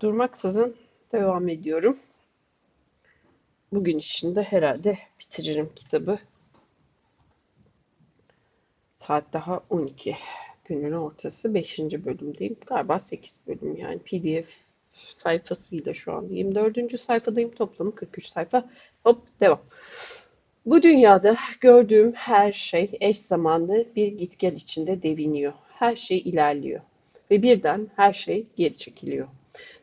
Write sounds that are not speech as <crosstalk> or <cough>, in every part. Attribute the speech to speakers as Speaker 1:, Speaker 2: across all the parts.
Speaker 1: durmaksızın devam ediyorum. Bugün içinde herhalde bitiririm kitabı. Saat daha 12. Günün ortası 5. bölümdeyim. Galiba 8 bölüm yani pdf sayfasıyla şu an 24. sayfadayım. Toplamı 43 sayfa. Hop devam. Bu dünyada gördüğüm her şey eş zamanlı bir git gel içinde deviniyor. Her şey ilerliyor ve birden her şey geri çekiliyor.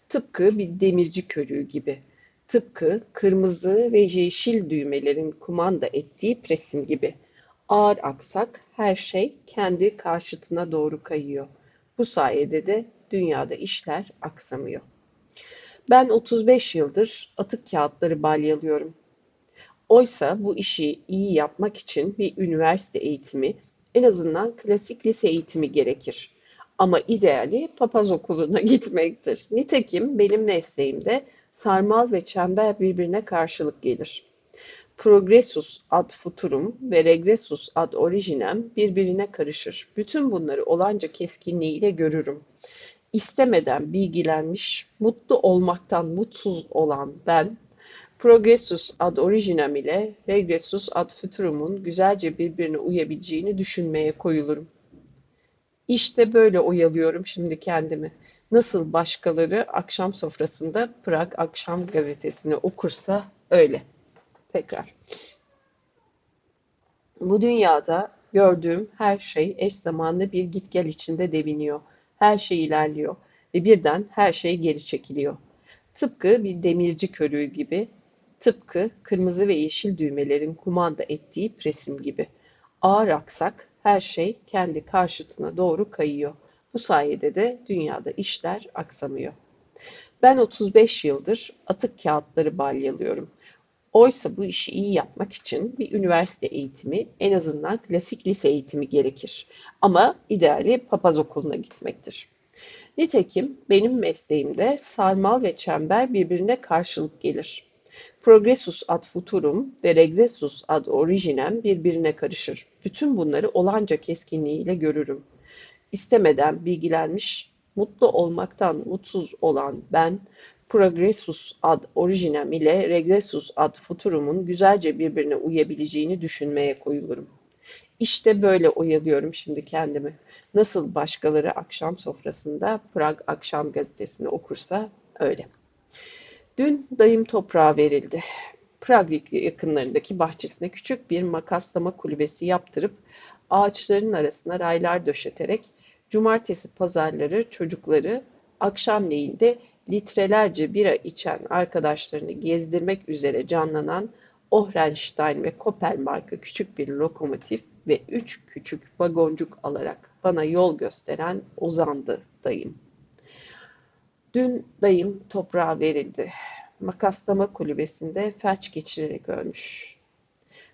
Speaker 1: Tıpkı bir demirci körüğü gibi. Tıpkı kırmızı ve yeşil düğmelerin kumanda ettiği presim gibi. Ağır aksak her şey kendi karşıtına doğru kayıyor. Bu sayede de dünyada işler aksamıyor. Ben 35 yıldır atık kağıtları balyalıyorum. Oysa bu işi iyi yapmak için bir üniversite eğitimi, en azından klasik lise eğitimi gerekir. Ama ideali papaz okuluna <laughs> gitmektir. Nitekim benim mesleğimde sarmal ve çember birbirine karşılık gelir. Progressus ad futurum ve regressus ad originem birbirine karışır. Bütün bunları olanca keskinliğiyle görürüm. İstemeden bilgilenmiş, mutlu olmaktan mutsuz olan ben, progressus ad originem ile regressus ad futurum'un güzelce birbirine uyabileceğini düşünmeye koyulurum. İşte böyle oyalıyorum şimdi kendimi. Nasıl başkaları akşam sofrasında Prag Akşam Gazetesi'ni okursa öyle. Tekrar. Bu dünyada gördüğüm her şey eş zamanlı bir git gel içinde deviniyor. Her şey ilerliyor ve birden her şey geri çekiliyor. Tıpkı bir demirci körüğü gibi, tıpkı kırmızı ve yeşil düğmelerin kumanda ettiği presim gibi. Ağır aksak her şey kendi karşıtına doğru kayıyor. Bu sayede de dünyada işler aksamıyor. Ben 35 yıldır atık kağıtları balyalıyorum. Oysa bu işi iyi yapmak için bir üniversite eğitimi, en azından klasik lise eğitimi gerekir. Ama ideali papaz okuluna gitmektir. Nitekim benim mesleğimde sarmal ve çember birbirine karşılık gelir. Progressus ad futurum ve regressus ad originem birbirine karışır. Bütün bunları olanca keskinliğiyle görürüm. İstemeden bilgilenmiş, mutlu olmaktan mutsuz olan ben, progressus ad originem ile regressus ad futurum'un güzelce birbirine uyabileceğini düşünmeye koyulurum. İşte böyle oyalıyorum şimdi kendimi. Nasıl başkaları akşam sofrasında Prag Akşam Gazetesi'ni okursa öyle. Dün dayım toprağa verildi. Prag yakınlarındaki bahçesine küçük bir makaslama kulübesi yaptırıp ağaçların arasına raylar döşeterek cumartesi pazarları çocukları akşamleyin de litrelerce bira içen arkadaşlarını gezdirmek üzere canlanan Ohrenstein ve Kopel marka küçük bir lokomotif ve üç küçük vagoncuk alarak bana yol gösteren Ozan'dı dayım. Dün dayım toprağa verildi. Makaslama kulübesinde felç geçirerek ölmüş.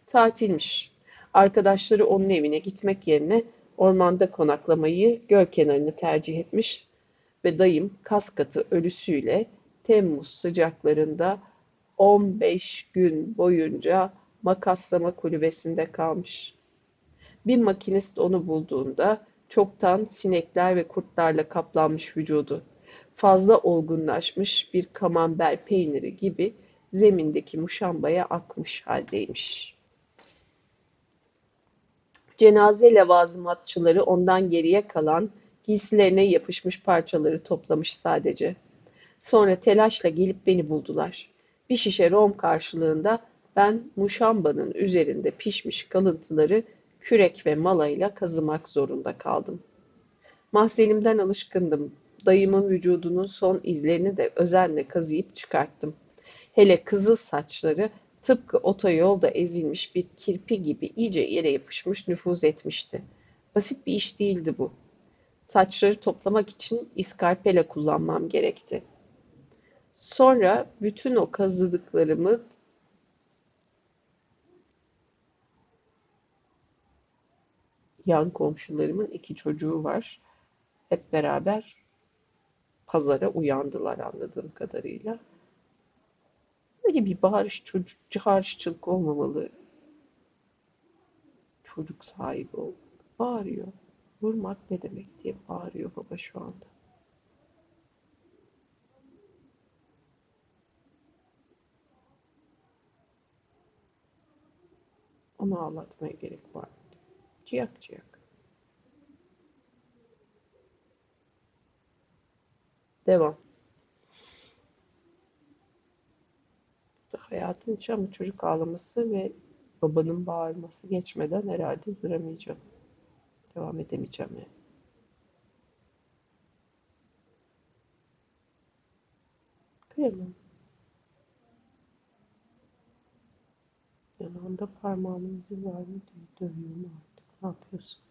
Speaker 1: Tatilmiş. Arkadaşları onun evine gitmek yerine ormanda konaklamayı göl kenarını tercih etmiş ve dayım kas katı ölüsüyle Temmuz sıcaklarında 15 gün boyunca makaslama kulübesinde kalmış. Bir makinist onu bulduğunda çoktan sinekler ve kurtlarla kaplanmış vücudu fazla olgunlaşmış bir kamember peyniri gibi zemindeki muşambaya akmış haldeymiş. Cenaze levazımatçıları ondan geriye kalan giysilerine yapışmış parçaları toplamış sadece. Sonra telaşla gelip beni buldular. Bir şişe rom karşılığında ben muşambanın üzerinde pişmiş kalıntıları kürek ve malayla kazımak zorunda kaldım. Mahzenimden alışkındım dayımın vücudunun son izlerini de özenle kazıyıp çıkarttım. Hele kızıl saçları tıpkı otoyolda ezilmiş bir kirpi gibi iyice yere yapışmış nüfuz etmişti. Basit bir iş değildi bu. Saçları toplamak için iskarpela kullanmam gerekti. Sonra bütün o kazıdıklarımı yan komşularımın iki çocuğu var. Hep beraber pazara uyandılar anladığım kadarıyla. Böyle bir bağırış çocuk, çağrışçılık olmamalı. Çocuk sahibi ol. Bağırıyor. Vurmak ne demek diye bağırıyor baba şu anda. Onu ağlatmaya gerek var. Ciyak ciyak. Devam. Hayatın içi ama çocuk ağlaması ve babanın bağırması geçmeden herhalde duramayacağım. Devam edemeyeceğim yani. Kıyamam. Yanağında parmağımın izi var mı diye dövüyor mu artık? Ne yapıyorsun?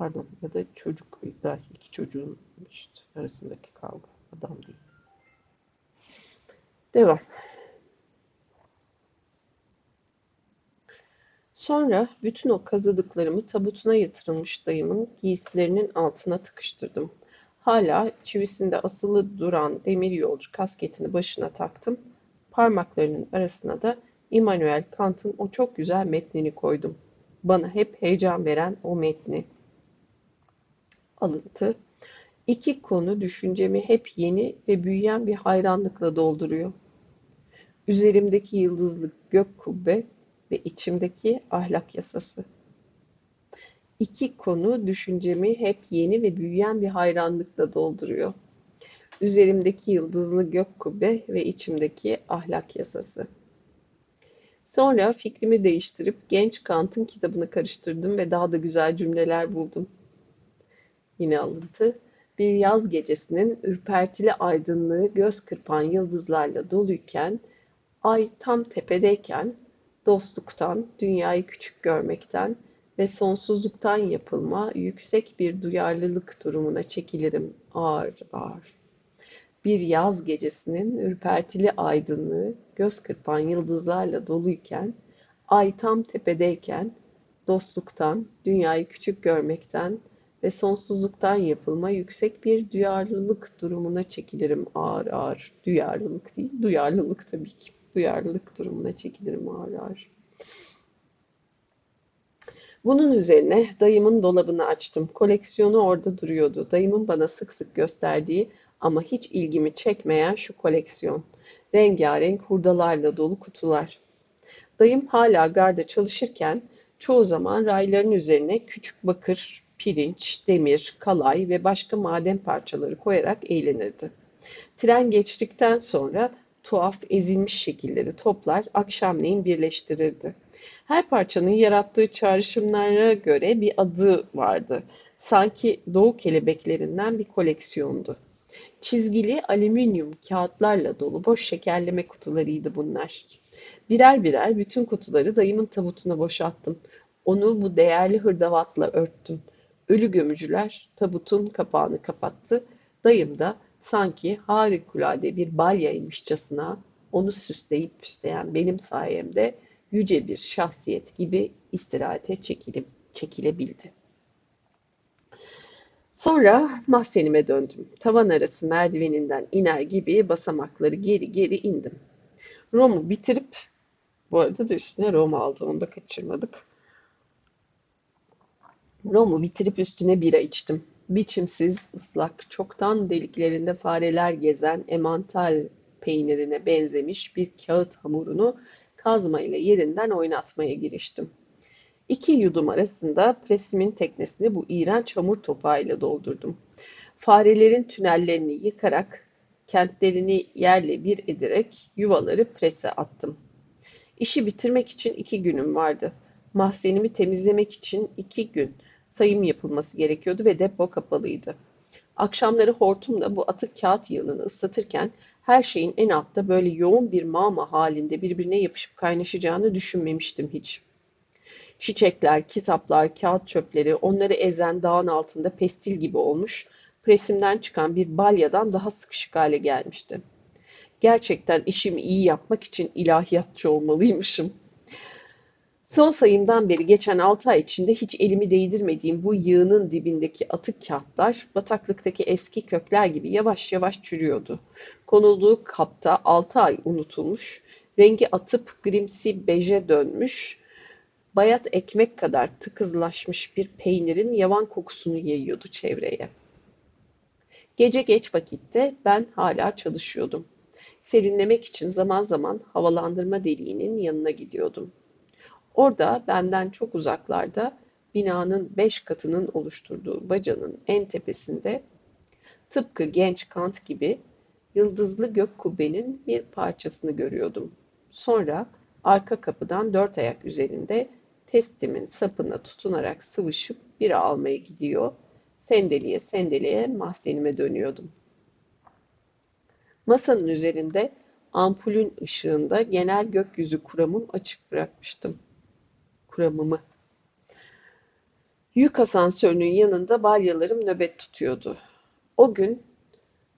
Speaker 1: Pardon ya da çocuk da iki çocuğun işte arasındaki kavga. Adam değil. Devam. Sonra bütün o kazıdıklarımı tabutuna yatırılmış dayımın giysilerinin altına tıkıştırdım. Hala çivisinde asılı duran demir yolcu kasketini başına taktım. Parmaklarının arasına da Immanuel Kant'ın o çok güzel metnini koydum. Bana hep heyecan veren o metni. Alıntı. İki konu düşüncemi hep yeni ve büyüyen bir hayranlıkla dolduruyor. Üzerimdeki yıldızlı gök kubbe ve içimdeki ahlak yasası. İki konu düşüncemi hep yeni ve büyüyen bir hayranlıkla dolduruyor. Üzerimdeki yıldızlı gök kubbe ve içimdeki ahlak yasası. Sonra fikrimi değiştirip genç Kant'ın kitabını karıştırdım ve daha da güzel cümleler buldum. Yine alıntı. Bir yaz gecesinin ürpertili aydınlığı göz kırpan yıldızlarla doluyken, ay tam tepedeyken, dostluktan, dünyayı küçük görmekten ve sonsuzluktan yapılma yüksek bir duyarlılık durumuna çekilirim ağır ağır. Bir yaz gecesinin ürpertili aydınlığı göz kırpan yıldızlarla doluyken, ay tam tepedeyken, dostluktan, dünyayı küçük görmekten ve sonsuzluktan yapılma yüksek bir duyarlılık durumuna çekilirim ağır ağır. Duyarlılık değil, duyarlılık tabii ki. Duyarlılık durumuna çekilirim ağır ağır. Bunun üzerine dayımın dolabını açtım. Koleksiyonu orada duruyordu. Dayımın bana sık sık gösterdiği ama hiç ilgimi çekmeyen şu koleksiyon. Rengarenk hurdalarla dolu kutular. Dayım hala garda çalışırken çoğu zaman rayların üzerine küçük bakır, pirinç, demir, kalay ve başka maden parçaları koyarak eğlenirdi. Tren geçtikten sonra tuhaf ezilmiş şekilleri toplar, akşamleyin birleştirirdi. Her parçanın yarattığı çağrışımlara göre bir adı vardı. Sanki doğu kelebeklerinden bir koleksiyondu. Çizgili alüminyum kağıtlarla dolu boş şekerleme kutularıydı bunlar. Birer birer bütün kutuları dayımın tabutuna boşalttım. Onu bu değerli hırdavatla örttüm. Ölü gömücüler tabutun kapağını kapattı. Dayım da sanki harikulade bir balyaymışçasına onu süsleyip püsleyen benim sayemde yüce bir şahsiyet gibi istirahate çekilip çekilebildi. Sonra mahzenime döndüm. Tavan arası merdiveninden iner gibi basamakları geri geri indim. Rom'u bitirip, bu arada da üstüne Rom aldı, onu da kaçırmadık. Rom'u bitirip üstüne bira içtim. Biçimsiz, ıslak, çoktan deliklerinde fareler gezen emantal peynirine benzemiş bir kağıt hamurunu kazma ile yerinden oynatmaya giriştim. İki yudum arasında presimin teknesini bu iğrenç hamur topağıyla doldurdum. Farelerin tünellerini yıkarak, kentlerini yerle bir ederek yuvaları prese attım. İşi bitirmek için iki günüm vardı. Mahzenimi temizlemek için iki gün sayım yapılması gerekiyordu ve depo kapalıydı. Akşamları hortumla bu atık kağıt yığınını ıslatırken her şeyin en altta böyle yoğun bir mağma halinde birbirine yapışıp kaynaşacağını düşünmemiştim hiç. Çiçekler, kitaplar, kağıt çöpleri onları ezen dağın altında pestil gibi olmuş, presimden çıkan bir balyadan daha sıkışık hale gelmişti. Gerçekten işimi iyi yapmak için ilahiyatçı olmalıymışım. Son sayımdan beri geçen altı ay içinde hiç elimi değdirmediğim bu yığının dibindeki atık kağıtlar bataklıktaki eski kökler gibi yavaş yavaş çürüyordu. Konulduğu kapta altı ay unutulmuş, rengi atıp grimsi beje dönmüş, bayat ekmek kadar tıkızlaşmış bir peynirin yavan kokusunu yayıyordu çevreye. Gece geç vakitte ben hala çalışıyordum. Serinlemek için zaman zaman havalandırma deliğinin yanına gidiyordum. Orada benden çok uzaklarda binanın beş katının oluşturduğu bacanın en tepesinde tıpkı genç Kant gibi yıldızlı gök kubbenin bir parçasını görüyordum. Sonra arka kapıdan dört ayak üzerinde testimin sapına tutunarak sıvışıp bira almaya gidiyor, sendeleye sendeleye mahzenime dönüyordum. Masanın üzerinde ampulün ışığında genel gökyüzü kuramım açık bırakmıştım. Kuramımı. Yük asansörünün yanında balyalarım nöbet tutuyordu. O gün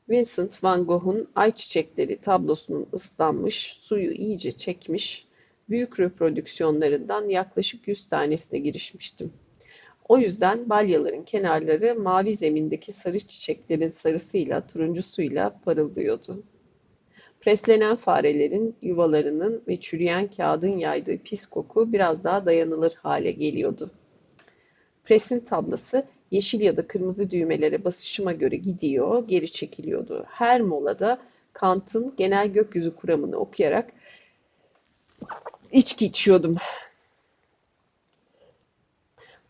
Speaker 1: Vincent van Gogh'un Ay Çiçekleri tablosunun ıslanmış, suyu iyice çekmiş, büyük reprodüksiyonlarından yaklaşık yüz tanesine girişmiştim. O yüzden balyaların kenarları mavi zemindeki sarı çiçeklerin sarısıyla, turuncusuyla parıldıyordu. Preslenen farelerin yuvalarının ve çürüyen kağıdın yaydığı pis koku biraz daha dayanılır hale geliyordu. Presin tablası yeşil ya da kırmızı düğmelere basışıma göre gidiyor, geri çekiliyordu. Her molada Kant'ın genel gökyüzü kuramını okuyarak içki içiyordum.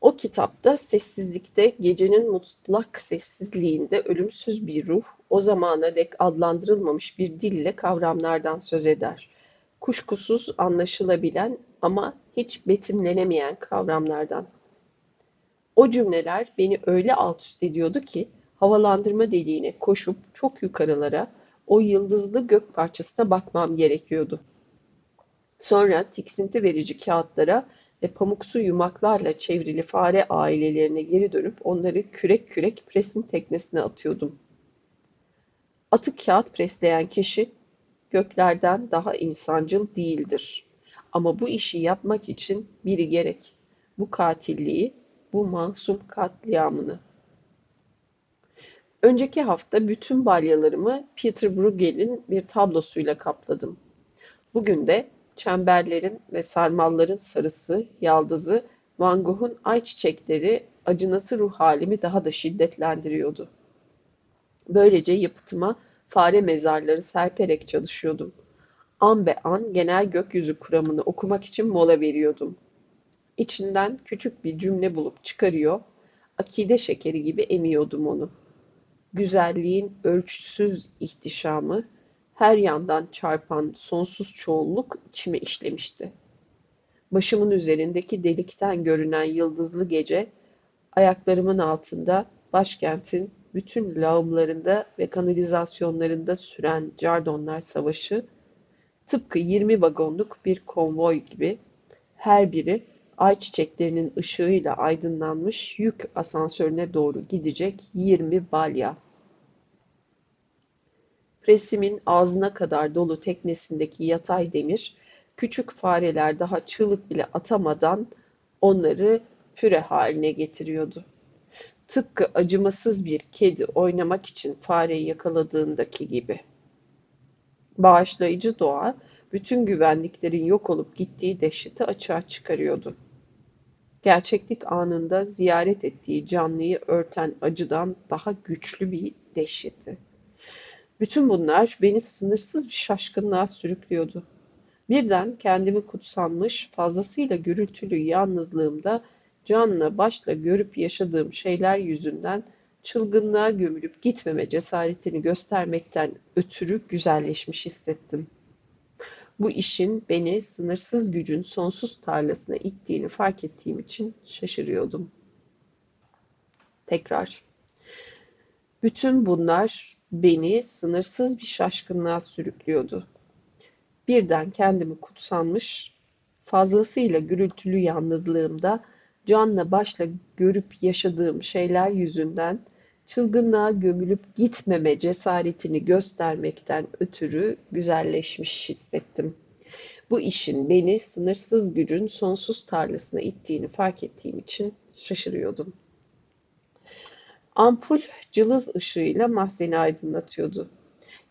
Speaker 1: O kitapta sessizlikte, gecenin mutlak sessizliğinde ölümsüz bir ruh, o zamana dek adlandırılmamış bir dille kavramlardan söz eder. Kuşkusuz anlaşılabilen ama hiç betimlenemeyen kavramlardan. O cümleler beni öyle alt üst ediyordu ki havalandırma deliğine koşup çok yukarılara o yıldızlı gök parçasına bakmam gerekiyordu. Sonra tiksinti verici kağıtlara ve pamuksu yumaklarla çevrili fare ailelerine geri dönüp onları kürek kürek presin teknesine atıyordum. Atık kağıt presleyen kişi göklerden daha insancıl değildir. Ama bu işi yapmak için biri gerek. Bu katilliği, bu masum katliamını. Önceki hafta bütün balyalarımı Peter Bruegel'in bir tablosuyla kapladım. Bugün de çemberlerin ve sarmalların sarısı, yaldızı, Van Gogh'un ayçiçekleri acınası ruh halimi daha da şiddetlendiriyordu. Böylece yapıtıma fare mezarları serperek çalışıyordum. An be an genel gökyüzü kuramını okumak için mola veriyordum. İçinden küçük bir cümle bulup çıkarıyor, akide şekeri gibi emiyordum onu. Güzelliğin ölçüsüz ihtişamı, her yandan çarpan sonsuz çoğunluk içime işlemişti. Başımın üzerindeki delikten görünen yıldızlı gece, ayaklarımın altında başkentin bütün lağımlarında ve kanalizasyonlarında süren Cardonlar Savaşı, tıpkı 20 vagonluk bir konvoy gibi her biri ay çiçeklerinin ışığıyla aydınlanmış yük asansörüne doğru gidecek 20 balya. Presimin ağzına kadar dolu teknesindeki yatay demir, küçük fareler daha çığlık bile atamadan onları püre haline getiriyordu. Tıpkı acımasız bir kedi oynamak için fareyi yakaladığındaki gibi. Bağışlayıcı doğa, bütün güvenliklerin yok olup gittiği dehşeti açığa çıkarıyordu. Gerçeklik anında ziyaret ettiği canlıyı örten acıdan daha güçlü bir dehşeti. Bütün bunlar beni sınırsız bir şaşkınlığa sürüklüyordu. Birden kendimi kutsanmış, fazlasıyla gürültülü yalnızlığımda canla başla görüp yaşadığım şeyler yüzünden çılgınlığa gömülüp gitmeme cesaretini göstermekten ötürü güzelleşmiş hissettim. Bu işin beni sınırsız gücün sonsuz tarlasına ittiğini fark ettiğim için şaşırıyordum. Tekrar. Bütün bunlar beni sınırsız bir şaşkınlığa sürüklüyordu. Birden kendimi kutsanmış, fazlasıyla gürültülü yalnızlığımda canla başla görüp yaşadığım şeyler yüzünden çılgınlığa gömülüp gitmeme cesaretini göstermekten ötürü güzelleşmiş hissettim. Bu işin beni sınırsız gücün sonsuz tarlasına ittiğini fark ettiğim için şaşırıyordum. Ampul cılız ışığıyla mahzeni aydınlatıyordu.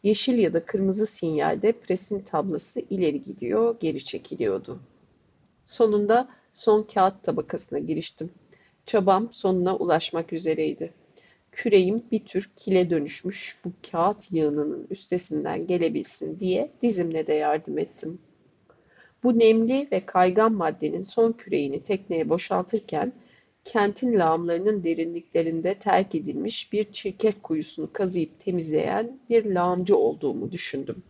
Speaker 1: Yeşil ya da kırmızı sinyalde presin tablası ileri gidiyor, geri çekiliyordu. Sonunda son kağıt tabakasına giriştim. Çabam sonuna ulaşmak üzereydi. küreğim bir tür kile dönüşmüş bu kağıt yığınının üstesinden gelebilsin diye dizimle de yardım ettim. Bu nemli ve kaygan maddenin son küreğini tekneye boşaltırken kentin lağımlarının derinliklerinde terk edilmiş bir çirkef kuyusunu kazıyıp temizleyen bir lağımcı olduğumu düşündüm.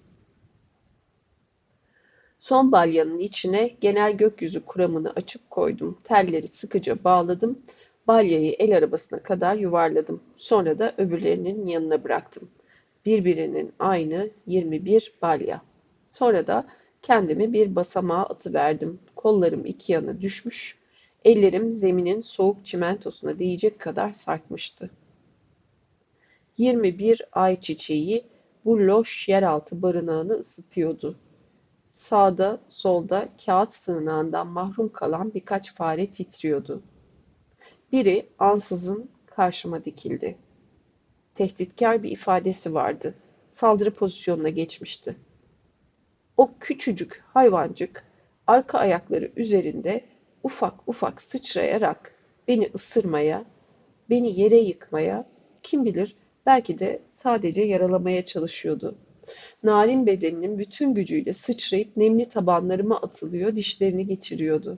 Speaker 1: Son balyanın içine genel gökyüzü kuramını açıp koydum. Telleri sıkıca bağladım. Balyayı el arabasına kadar yuvarladım. Sonra da öbürlerinin yanına bıraktım. Birbirinin aynı 21 balya. Sonra da kendimi bir basamağa atıverdim. Kollarım iki yana düşmüş, ellerim zeminin soğuk çimentosuna değecek kadar sarkmıştı. 21 ay çiçeği bu loş yeraltı barınağını ısıtıyordu. Sağda, solda kağıt sığınağından mahrum kalan birkaç fare titriyordu. Biri ansızın karşıma dikildi. Tehditkar bir ifadesi vardı. Saldırı pozisyonuna geçmişti. O küçücük hayvancık arka ayakları üzerinde ufak ufak sıçrayarak beni ısırmaya, beni yere yıkmaya, kim bilir belki de sadece yaralamaya çalışıyordu. Narin bedeninin bütün gücüyle sıçrayıp nemli tabanlarıma atılıyor, dişlerini geçiriyordu.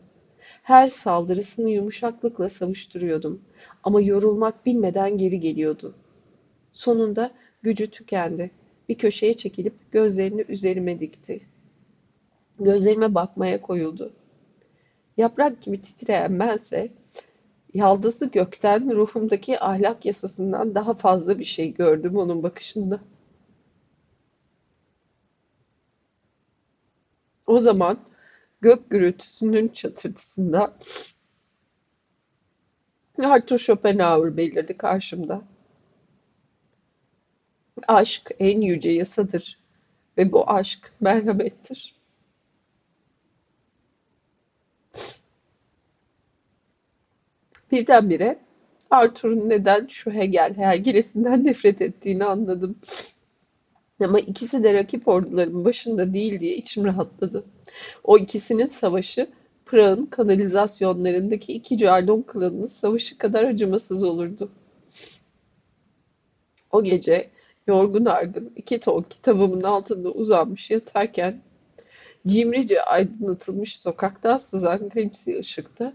Speaker 1: Her saldırısını yumuşaklıkla savuşturuyordum ama yorulmak bilmeden geri geliyordu. Sonunda gücü tükendi. Bir köşeye çekilip gözlerini üzerime dikti. Gözlerime bakmaya koyuldu. Yaprak gibi titreyen bense, yaldızlı gökten ruhumdaki ahlak yasasından daha fazla bir şey gördüm onun bakışında. O zaman gök gürültüsünün çatırtısında Arthur Schopenhauer belirdi karşımda. Aşk en yüce yasadır ve bu aşk merhamettir. Birdenbire Arthur'un neden şu Hegel hergilesinden <laughs> nefret ettiğini anladım. Ama ikisi de rakip orduların başında değil diye içim rahatladı. O ikisinin savaşı Prag'ın kanalizasyonlarındaki iki Cardon klanının savaşı kadar acımasız olurdu. O gece yorgun argın iki ton kitabımın altında uzanmış yatarken cimrice aydınlatılmış sokakta sızan grimsi ışıkta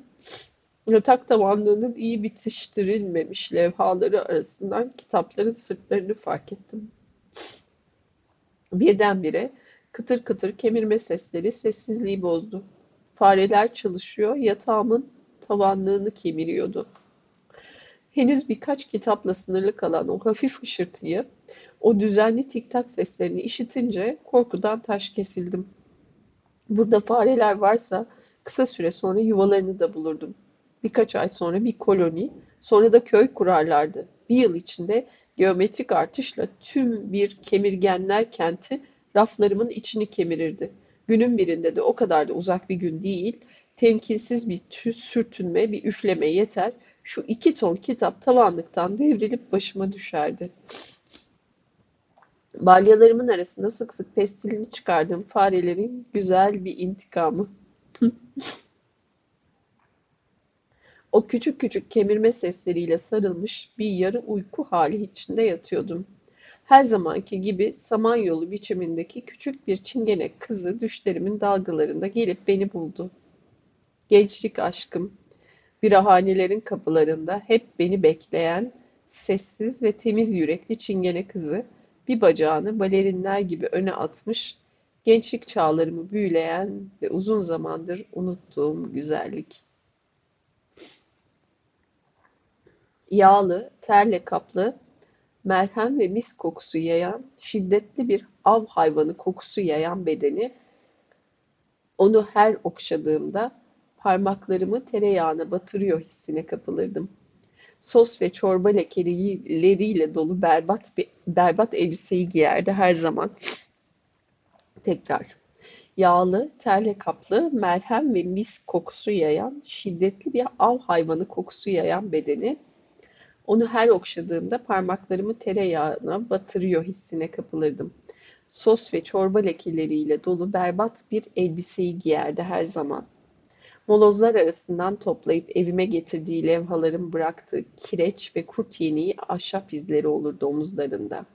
Speaker 1: yatak tavanlığının iyi bitiştirilmemiş levhaları arasından kitapların sırtlarını fark ettim. Birdenbire kıtır kıtır kemirme sesleri sessizliği bozdu. Fareler çalışıyor, yatağımın tavanlığını kemiriyordu. Henüz birkaç kitapla sınırlı kalan o hafif hışırtıyı, o düzenli tiktak seslerini işitince korkudan taş kesildim. Burada fareler varsa kısa süre sonra yuvalarını da bulurdum. Birkaç ay sonra bir koloni, sonra da köy kurarlardı. Bir yıl içinde geometrik artışla tüm bir kemirgenler kenti raflarımın içini kemirirdi. Günün birinde de o kadar da uzak bir gün değil, temkinsiz bir tüz sürtünme, bir üfleme yeter, şu iki ton kitap tavanlıktan devrilip başıma düşerdi. Balyalarımın arasında sık sık pestilini çıkardığım farelerin güzel bir intikamı. <laughs> O küçük küçük kemirme sesleriyle sarılmış bir yarı uyku hali içinde yatıyordum. Her zamanki gibi samanyolu biçimindeki küçük bir çingene kızı düşlerimin dalgalarında gelip beni buldu. Gençlik aşkım, birahanelerin kapılarında hep beni bekleyen, sessiz ve temiz yürekli çingene kızı, bir bacağını balerinler gibi öne atmış, gençlik çağlarımı büyüleyen ve uzun zamandır unuttuğum güzellik. Yağlı, terle kaplı, merhem ve mis kokusu yayan, şiddetli bir av hayvanı kokusu yayan bedeni, onu her okşadığımda parmaklarımı tereyağına batırıyor hissine kapılırdım. Sos ve çorba lekeleriyle dolu berbat bir, berbat elbiseyi giyerdi her zaman. Tekrar. Yağlı, terle kaplı, merhem ve mis kokusu yayan, şiddetli bir av hayvanı kokusu yayan bedeni, onu her okşadığımda parmaklarımı tereyağına batırıyor hissine kapılırdım. Sos ve çorba lekeleriyle dolu berbat bir elbiseyi giyerdi her zaman. Molozlar arasından toplayıp evime getirdiği levhaların bıraktığı kireç ve kurt yeniği ahşap izleri olurdu omuzlarında.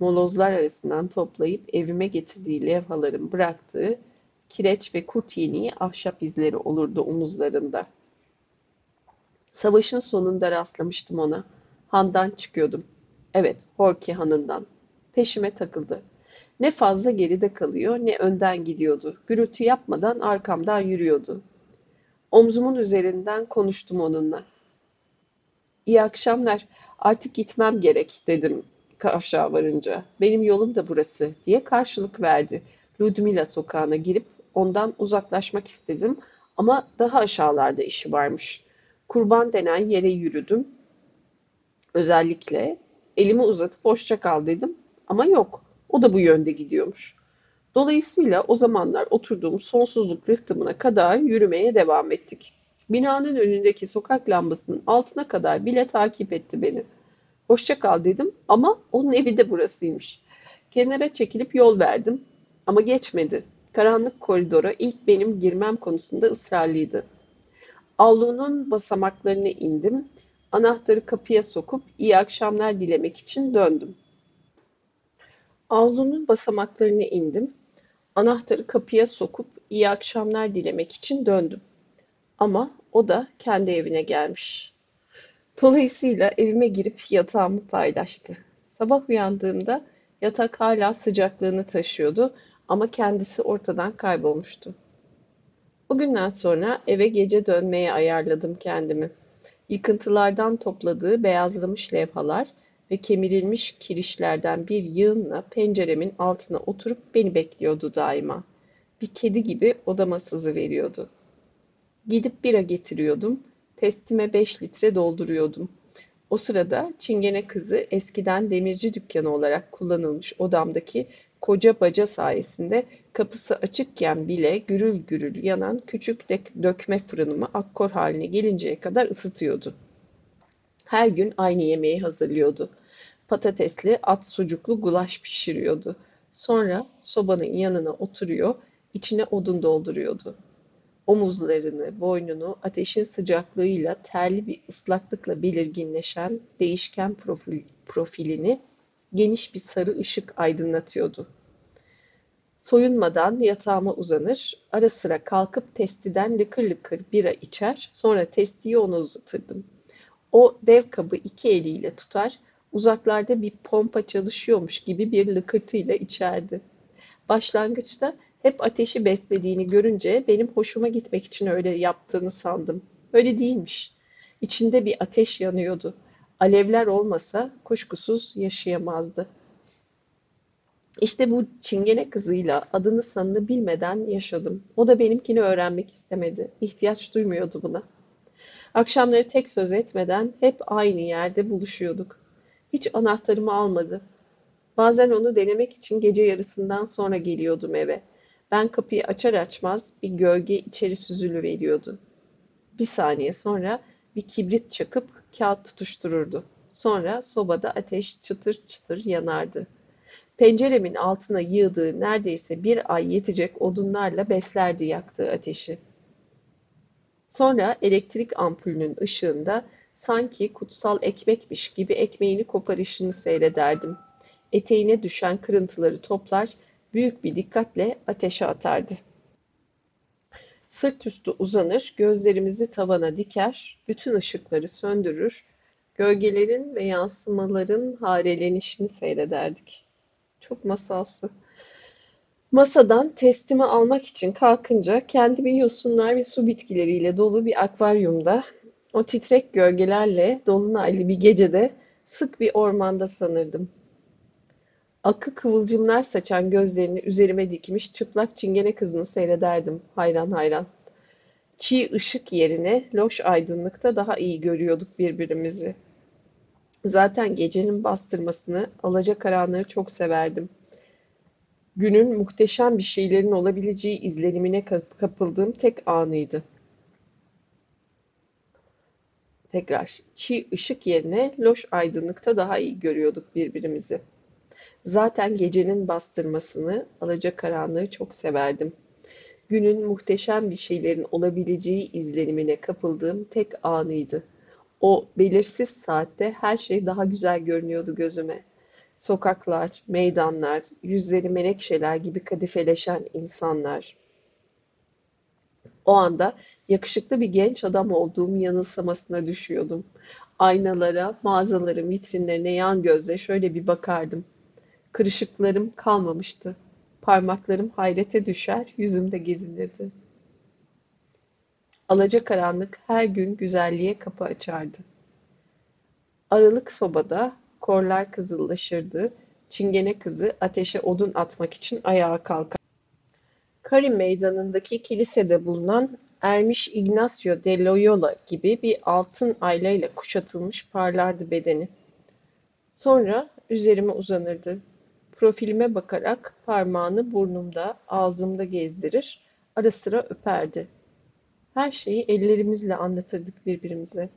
Speaker 1: Molozlar arasından toplayıp evime getirdiği levhaların bıraktığı kireç ve kurt yeniği ahşap izleri olurdu omuzlarında. Savaşın sonunda rastlamıştım ona. Handan çıkıyordum. Evet, Horki hanından. Peşime takıldı. Ne fazla geride kalıyor ne önden gidiyordu. Gürültü yapmadan arkamdan yürüyordu. Omzumun üzerinden konuştum onunla. İyi akşamlar. Artık gitmem gerek dedim kavşağa varınca. Benim yolum da burası diye karşılık verdi. Ludmila sokağına girip ondan uzaklaşmak istedim ama daha aşağılarda işi varmış. Kurban denen yere yürüdüm. Özellikle elimi uzatıp hoşça kal dedim ama yok. O da bu yönde gidiyormuş. Dolayısıyla o zamanlar oturduğum sonsuzluk rıhtımına kadar yürümeye devam ettik. Binanın önündeki sokak lambasının altına kadar bile takip etti beni. Hoşça kal dedim ama onun evi de burasıymış. Kenara çekilip yol verdim ama geçmedi. Karanlık koridora ilk benim girmem konusunda ısrarlıydı. Avlunun basamaklarına indim. Anahtarı kapıya sokup iyi akşamlar dilemek için döndüm. Avlunun basamaklarına indim. Anahtarı kapıya sokup iyi akşamlar dilemek için döndüm. Ama o da kendi evine gelmiş. Dolayısıyla evime girip yatağımı paylaştı. Sabah uyandığımda yatak hala sıcaklığını taşıyordu ama kendisi ortadan kaybolmuştu. O günden sonra eve gece dönmeye ayarladım kendimi. Yıkıntılardan topladığı beyazlamış levhalar ve kemirilmiş kirişlerden bir yığınla penceremin altına oturup beni bekliyordu daima. Bir kedi gibi odama sızı veriyordu. Gidip bira getiriyordum. Testime beş litre dolduruyordum. O sırada Çingene kızı eskiden demirci dükkanı olarak kullanılmış odamdaki koca baca sayesinde kapısı açıkken bile gürül gürül yanan küçük dökme fırınımı akkor haline gelinceye kadar ısıtıyordu. Her gün aynı yemeği hazırlıyordu. Patatesli, at sucuklu gulaş pişiriyordu. Sonra sobanın yanına oturuyor, içine odun dolduruyordu. Omuzlarını, boynunu ateşin sıcaklığıyla terli bir ıslaklıkla belirginleşen değişken profil, profilini geniş bir sarı ışık aydınlatıyordu. Soyunmadan yatağıma uzanır, ara sıra kalkıp testiden lıkır lıkır bira içer, sonra testiyi ona uzatırdım. O dev kabı iki eliyle tutar, uzaklarda bir pompa çalışıyormuş gibi bir lıkırtıyla içerdi. Başlangıçta hep ateşi beslediğini görünce benim hoşuma gitmek için öyle yaptığını sandım. Öyle değilmiş. İçinde bir ateş yanıyordu. Alevler olmasa kuşkusuz yaşayamazdı. İşte bu çingene kızıyla adını sanını bilmeden yaşadım. O da benimkini öğrenmek istemedi. İhtiyaç duymuyordu buna. Akşamları tek söz etmeden hep aynı yerde buluşuyorduk. Hiç anahtarımı almadı. Bazen onu denemek için gece yarısından sonra geliyordum eve. Ben kapıyı açar açmaz bir gölge içeri süzülü veriyordu. Bir saniye sonra bir kibrit çakıp kağıt tutuştururdu. Sonra sobada ateş çıtır çıtır yanardı. Penceremin altına yığdığı neredeyse bir ay yetecek odunlarla beslerdi yaktığı ateşi. Sonra elektrik ampulünün ışığında sanki kutsal ekmekmiş gibi ekmeğini koparışını seyrederdim. Eteğine düşen kırıntıları toplar, büyük bir dikkatle ateşe atardı. Sırt üstü uzanır, gözlerimizi tavana diker, bütün ışıkları söndürür, gölgelerin ve yansımaların harelenişini seyrederdik. Çok masalsı. Masadan testimi almak için kalkınca kendimi yosunlar ve su bitkileriyle dolu bir akvaryumda, o titrek gölgelerle dolunaylı bir gecede sık bir ormanda sanırdım. Akı kıvılcımlar saçan gözlerini üzerime dikmiş çıplak çingene kızını seyrederdim hayran hayran. Çiğ ışık yerine loş aydınlıkta daha iyi görüyorduk birbirimizi. Zaten gecenin bastırmasını, alacakaranlığı çok severdim. Günün muhteşem bir şeylerin olabileceği izlenimine kapıldığım tek anıydı. Tekrar, çiğ ışık yerine loş aydınlıkta daha iyi görüyorduk birbirimizi. Zaten gecenin bastırmasını, alacakaranlığı çok severdim. Günün muhteşem bir şeylerin olabileceği izlenimine kapıldığım tek anıydı. O belirsiz saatte her şey daha güzel görünüyordu gözüme. Sokaklar, meydanlar, yüzleri menekşeler gibi kadifeleşen insanlar. O anda yakışıklı bir genç adam olduğum yanılsamasına düşüyordum. Aynalara, mağazaların vitrinlerine yan gözle şöyle bir bakardım. Kırışıklarım kalmamıştı. Parmaklarım hayrete düşer, yüzümde gezinirdi. Alacakaranlık her gün güzelliğe kapı açardı. Aralık sobada korlar kızıllaşırdı. Çingene kızı ateşe odun atmak için ayağa kalkar. Karim Meydanı'ndaki kilisede bulunan Ermiş Ignacio de Loyola gibi bir altın aylayla kuşatılmış parlardı bedeni. Sonra üzerime uzanırdı. Profilime bakarak parmağını burnumda, ağzımda gezdirir, ara sıra öperdi. Her şeyi ellerimizle anlatırdık birbirimize.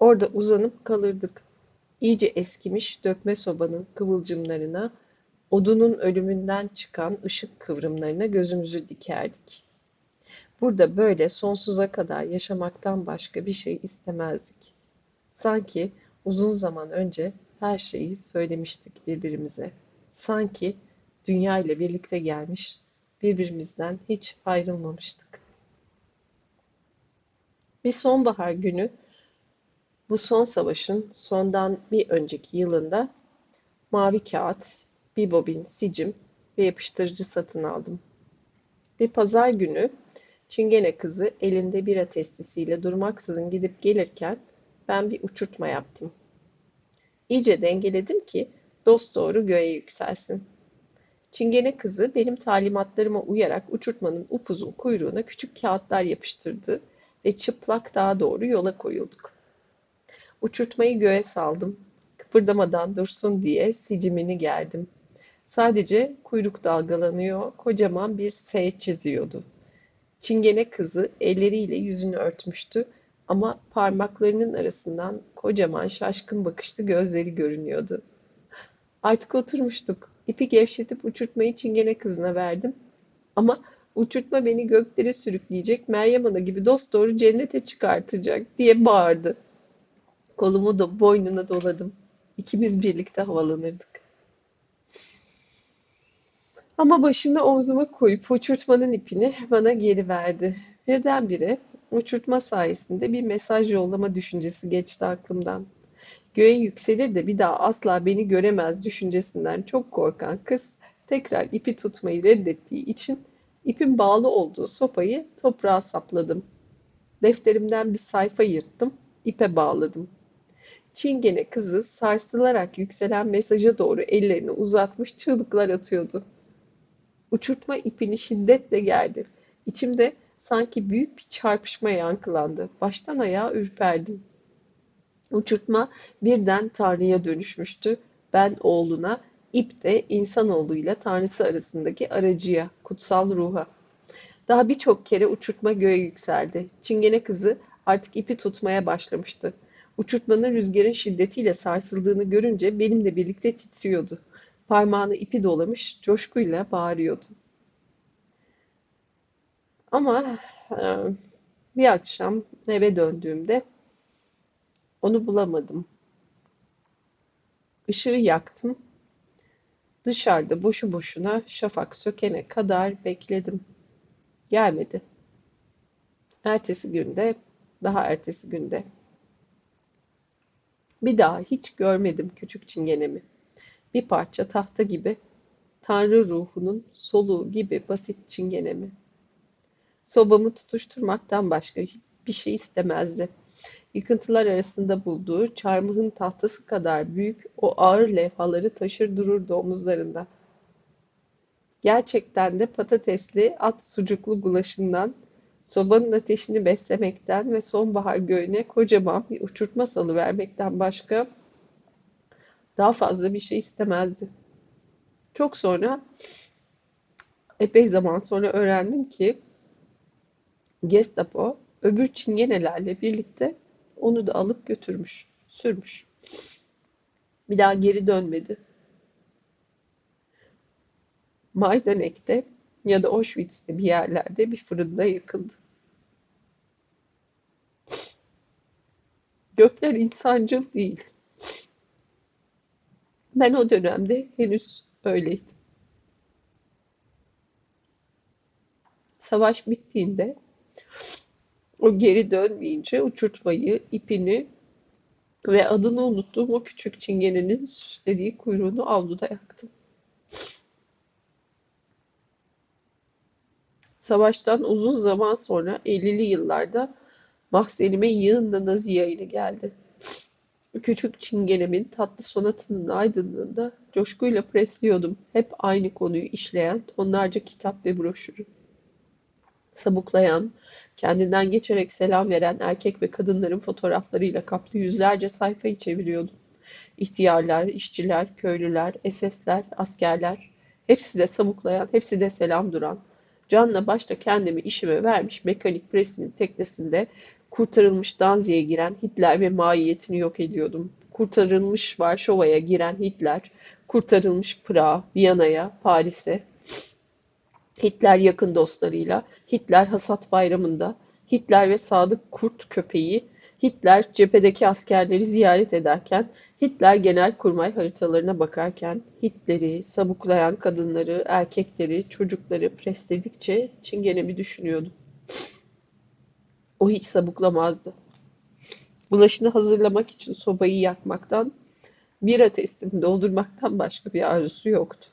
Speaker 1: Orada uzanıp kalırdık. İyice eskimiş dökme sobanın kıvılcımlarına, odunun ölümünden çıkan ışık kıvrımlarına gözümüzü dikerdik. Burada böyle sonsuza kadar yaşamaktan başka bir şey istemezdik. Sanki uzun zaman önce her şeyi söylemiştik birbirimize. Sanki dünya ile birlikte gelmiş, birbirimizden hiç ayrılmamıştık. Bir sonbahar günü bu son savaşın sondan bir önceki yılında mavi kağıt, bir bobin sicim ve yapıştırıcı satın aldım. Bir pazar günü Çingene kızı elinde bira testisiyle durmaksızın gidip gelirken ben bir uçurtma yaptım. İyice dengeledim ki dost doğru göğe yükselsin. Çingene kızı benim talimatlarıma uyarak uçurtmanın upuzun kuyruğuna küçük kağıtlar yapıştırdı ve çıplak dağa doğru yola koyulduk. Uçurtmayı göğe saldım. Kıpırdamadan dursun diye sicimini gerdim. Sadece kuyruk dalgalanıyor, kocaman bir S çiziyordu. Çingene kızı elleriyle yüzünü örtmüştü ama parmaklarının arasından kocaman şaşkın bakışlı gözleri görünüyordu. Artık oturmuştuk. İpi gevşetip uçurtmayı çingene kızına verdim. Ama uçurtma beni göklere sürükleyecek, Meryem Ana gibi dosdoğru cennete çıkartacak diye bağırdı. Kolumu da boynuna doladım. İkimiz birlikte havalanırdık. Ama başını omzuma koyup uçurtmanın ipini bana geri verdi. Birdenbire uçurtma sayesinde bir mesaj yollama düşüncesi geçti aklımdan. Göğe yükselir de bir daha asla beni göremez düşüncesinden çok korkan kız tekrar ipi tutmayı reddettiği için ipin bağlı olduğu sopayı toprağa sapladım. Defterimden bir sayfa yırttım, ipe bağladım. Çingene kızı sarsılarak yükselen mesaja doğru ellerini uzatmış çığlıklar atıyordu. Uçurtma ipini şiddetle gerdi. İçimde sanki büyük bir çarpışma yankılandı. Baştan ayağa ürperdim. Uçurtma birden Tanrı'ya dönüşmüştü. Ben oğluna, ip de insanoğluyla Tanrısı arasındaki aracıya, kutsal ruha. Daha birçok kere uçurtma göğe yükseldi. Çingene kızı artık ipi tutmaya başlamıştı. Uçurtmanın rüzgarın şiddetiyle sarsıldığını görünce benimle birlikte titriyordu. Parmağını ipi dolamış, coşkuyla bağırıyordu. Ama e, bir akşam eve döndüğümde onu bulamadım. Işığı yaktım. Dışarıda boşu boşuna şafak sökene kadar bekledim. Gelmedi. Ertesi günde, daha ertesi günde. Bir daha hiç görmedim küçük çingenemi. Bir parça tahta gibi, Tanrı ruhunun soluğu gibi basit çingenemi. Sobamı tutuşturmaktan başka bir şey istemezdi. Yıkıntılar arasında bulduğu çarmıhın tahtası kadar büyük o ağır levhaları taşır dururdu omuzlarında. Gerçekten de patatesli at sucuklu gulaşından, sobanın ateşini beslemekten ve sonbahar göğüne kocaman bir uçurtma salı vermekten başka daha fazla bir şey istemezdi. Çok sonra, epey zaman sonra öğrendim ki Gestapo öbür çingenelerle birlikte onu da alıp götürmüş, sürmüş. Bir daha geri dönmedi. Maydanek'te ya da Auschwitz'te bir yerlerde bir fırında yakıldı. Gökler insancıl değil. Ben o dönemde henüz öyleydim. Savaş bittiğinde o geri dönmeyince uçurtmayı, ipini ve adını unuttuğum o küçük çingenenin süslediği kuyruğunu avluda yaktım. Savaştan uzun zaman sonra 50'li yıllarda mahzenime yığınla Nazi yayını geldi. Küçük çingenemin tatlı sonatının aydınlığında coşkuyla presliyordum hep aynı konuyu işleyen tonlarca kitap ve broşürü. Sabuklayan, kendinden geçerek selam veren erkek ve kadınların fotoğraflarıyla kaplı yüzlerce sayfayı çeviriyordum. İhtiyarlar, işçiler, köylüler, esesler, askerler, hepsi de sabuklayan, hepsi de selam duran, canla başla kendimi işime vermiş mekanik presinin teknesinde kurtarılmış Danzig'e giren Hitler ve mahiyetini yok ediyordum. Kurtarılmış Varşova'ya giren Hitler, kurtarılmış Prag'a, Viyana'ya, Paris'e, Hitler yakın dostlarıyla, Hitler hasat bayramında, Hitler ve sadık kurt köpeği, Hitler cephedeki askerleri ziyaret ederken, Hitler genelkurmay haritalarına bakarken, Hitler'i, sabuklayan kadınları, erkekleri, çocukları presledikçe çingenemi düşünüyordum. O hiç sabuklamazdı. Bulaşını hazırlamak için sobayı yakmaktan, bira testini doldurmaktan başka bir arzusu yoktu.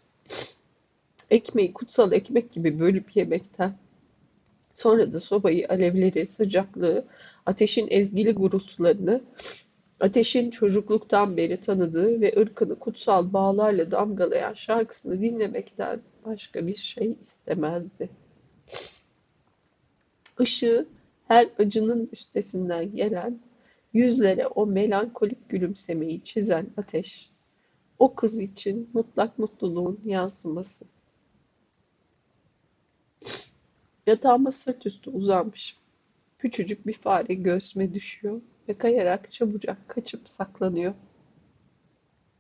Speaker 1: Ekmeği kutsal ekmek gibi bölüp yemekten, sonra da sobayı, alevleri, sıcaklığı, ateşin ezgili gurultularını, ateşin çocukluktan beri tanıdığı ve ırkını kutsal bağlarla damgalayan şarkısını dinlemekten başka bir şey istemezdi. Işığı her acının üstesinden gelen, yüzlere o melankolik gülümsemeyi çizen ateş, o kız için mutlak mutluluğun yansıması. Yatağıma sırt üstü uzanmışım. Küçücük bir fare göğsüme düşüyor ve kayarak çabucak kaçıp saklanıyor.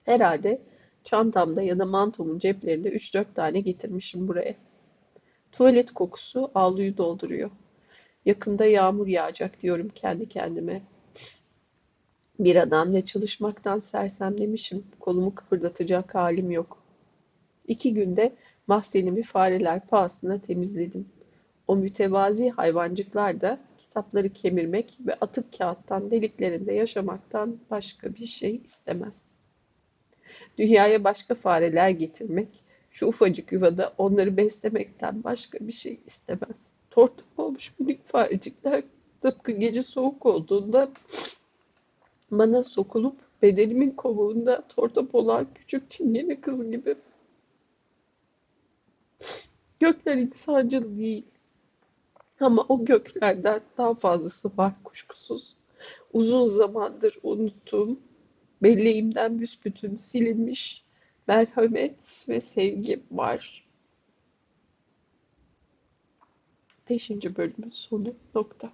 Speaker 1: Herhalde çantamda ya da mantomun ceplerinde üç dört tane getirmişim buraya. Tuvalet kokusu avluyu dolduruyor. Yakında yağmur yağacak diyorum kendi kendime. Biradan ve çalışmaktan sersemlemişim. Kolumu kıpırdatacak halim yok. İki günde mahzenimi fareler pahasına temizledim. O mütevazi hayvancıklar da kitapları kemirmek ve atık kağıttan deliklerinde yaşamaktan başka bir şey istemez. Dünyaya başka fareler getirmek, şu ufacık yuvada onları beslemekten başka bir şey istemez. Tortum olmuş minik farecikler tıpkı gece soğuk olduğunda bana sokulup bedenimin kovuğunda tortop olan küçük çingene kız gibi. Gökler insancıl değil. Ama o göklerden daha fazlası var kuşkusuz. Uzun zamandır unuttuğum, belleğimden büsbütün silinmiş merhamet ve sevgi var. Beşinci bölümün sonu nokta.